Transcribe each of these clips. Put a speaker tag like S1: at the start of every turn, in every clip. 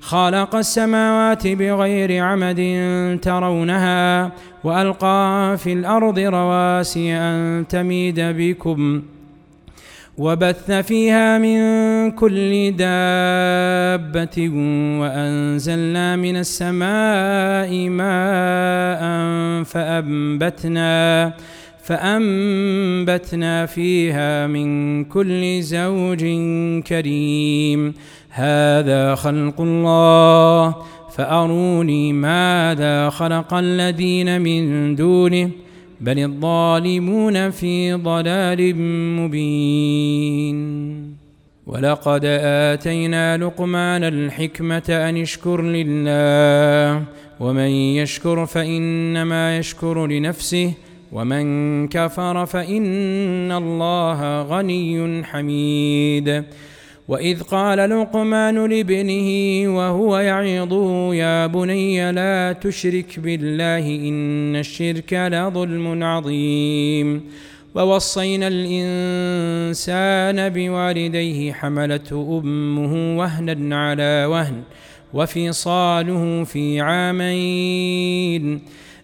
S1: خلق السماوات بغير عمد ترونها وألقى في الأرض رواسي أن تميد بكم وبث فيها من كل دابة وأنزلنا من السماء ماء فأنبتنا فأنبتنا فيها من كل زوج كريم. هذا خلق الله فأروني ماذا خلق الذين من دونه بل الظالمون في ضلال مبين. ولقد آتينا لقمان الحكمة أن اشكر لله ومن يشكر فإنما يشكر لنفسه ومن كفر فإن الله غني حميد. وإذ قال لقمان لابنه وهو يعظه يا بني لا تشرك بالله إن الشرك لظلم عظيم. ووصينا الإنسان بوالديه حملته أمه وهنا على وهن وفصاله في عامين.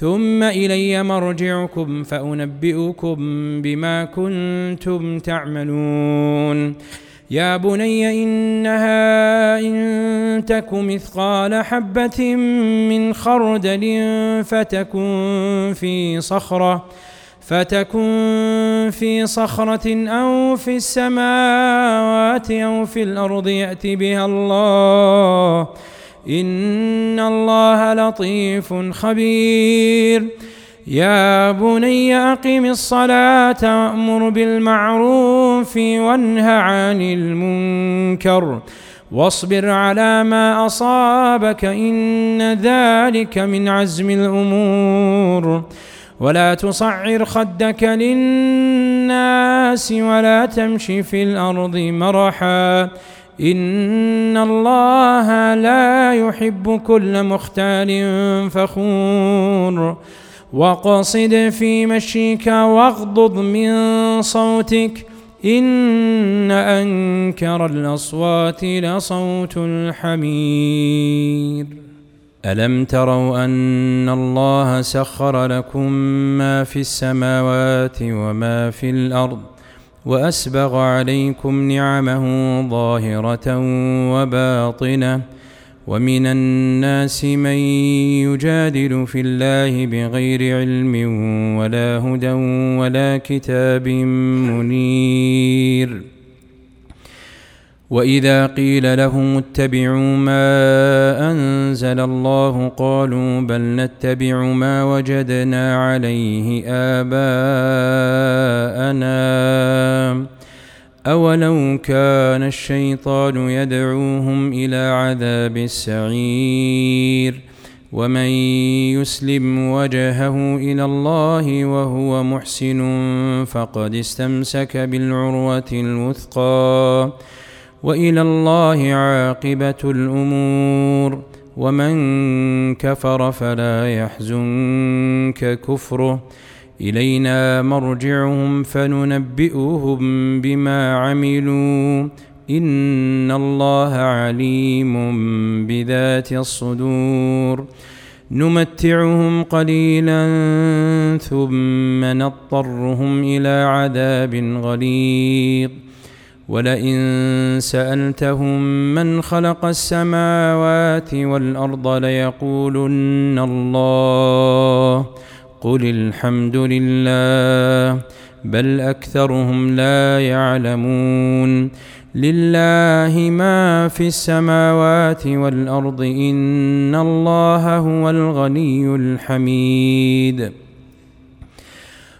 S1: ثم إلي مرجعكم فأنبئكم بما كنتم تعملون. يا بني إنها إن تك مثقال حبة من خردل فتكن في صخرة فتكن في صخرة أو في السماوات أو في الأرض يأت بها الله. إن الله لطيف خبير. يا بني أقم الصلاة وأمر بالمعروف وانه عن المنكر واصبر على ما أصابك إن ذلك من عزم الأمور. ولا تصعر خدك للناس ولا تمش في الأرض مرحا. إن الله لا يحب كل مختال فخور. واقصد في مشيك واغضض من صوتك إن أنكر الأصوات لصوت الحمير ألم تروا أن الله سخر لكم ما في السماوات وما في الأرض وأسبغ عليكم نعمه ظاهرة وباطنة. ومن الناس من يجادل في الله بغير علم ولا هدى ولا كتاب منير. وإذا قيل لهم اتبعوا ما أنزل الله قالوا بل نتبع ما وجدنا عليه آباءنا. أولو كان الشيطان يدعوهم إلى عذاب السعير. ومن يسلم وجهه إلى الله وهو محسن فقد استمسك بالعروة الوثقى. وإلى الله عاقبة الأمور. ومن كفر فلا يحزنك كفره. إلينا مرجعهم فننبئهم بما عملوا. إن الله عليم بذات الصدور. نمتعهم قليلا ثم نضطرهم إلى عذاب غليظ. ولئن سألتهم من خلق السماوات والأرض ليقولن الله. قل الحمد لله بل أكثرهم لا يعلمون. لله ما في السماوات والأرض إن الله هو الغني الحميد.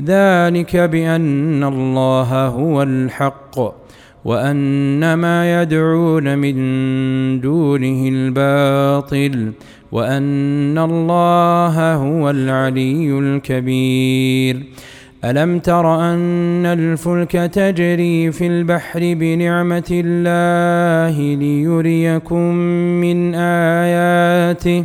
S1: ذلك بأن الله هو الحق وأن ما يدعون من دونه الباطل وأن الله هو العلي الكبير. ألم تر أن الفلك تجري في البحر بنعمة الله ليريكم من آياته؟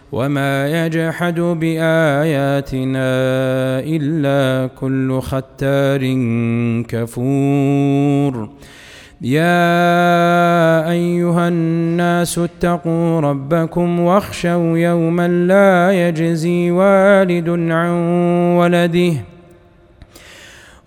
S1: وما يجحد باياتنا الا كل ختار كفور يا ايها الناس اتقوا ربكم واخشوا يوما لا يجزي والد عن ولده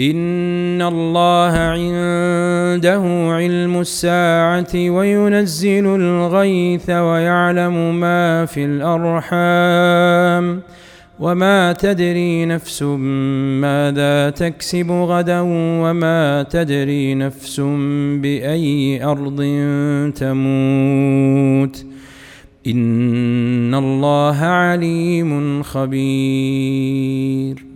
S1: ان الله عنده علم الساعة وينزل الغيث ويعلم ما في الارحام وما تدري نفس ماذا تكسب غدا وما تدري نفس باي ارض تموت ان الله عليم خبير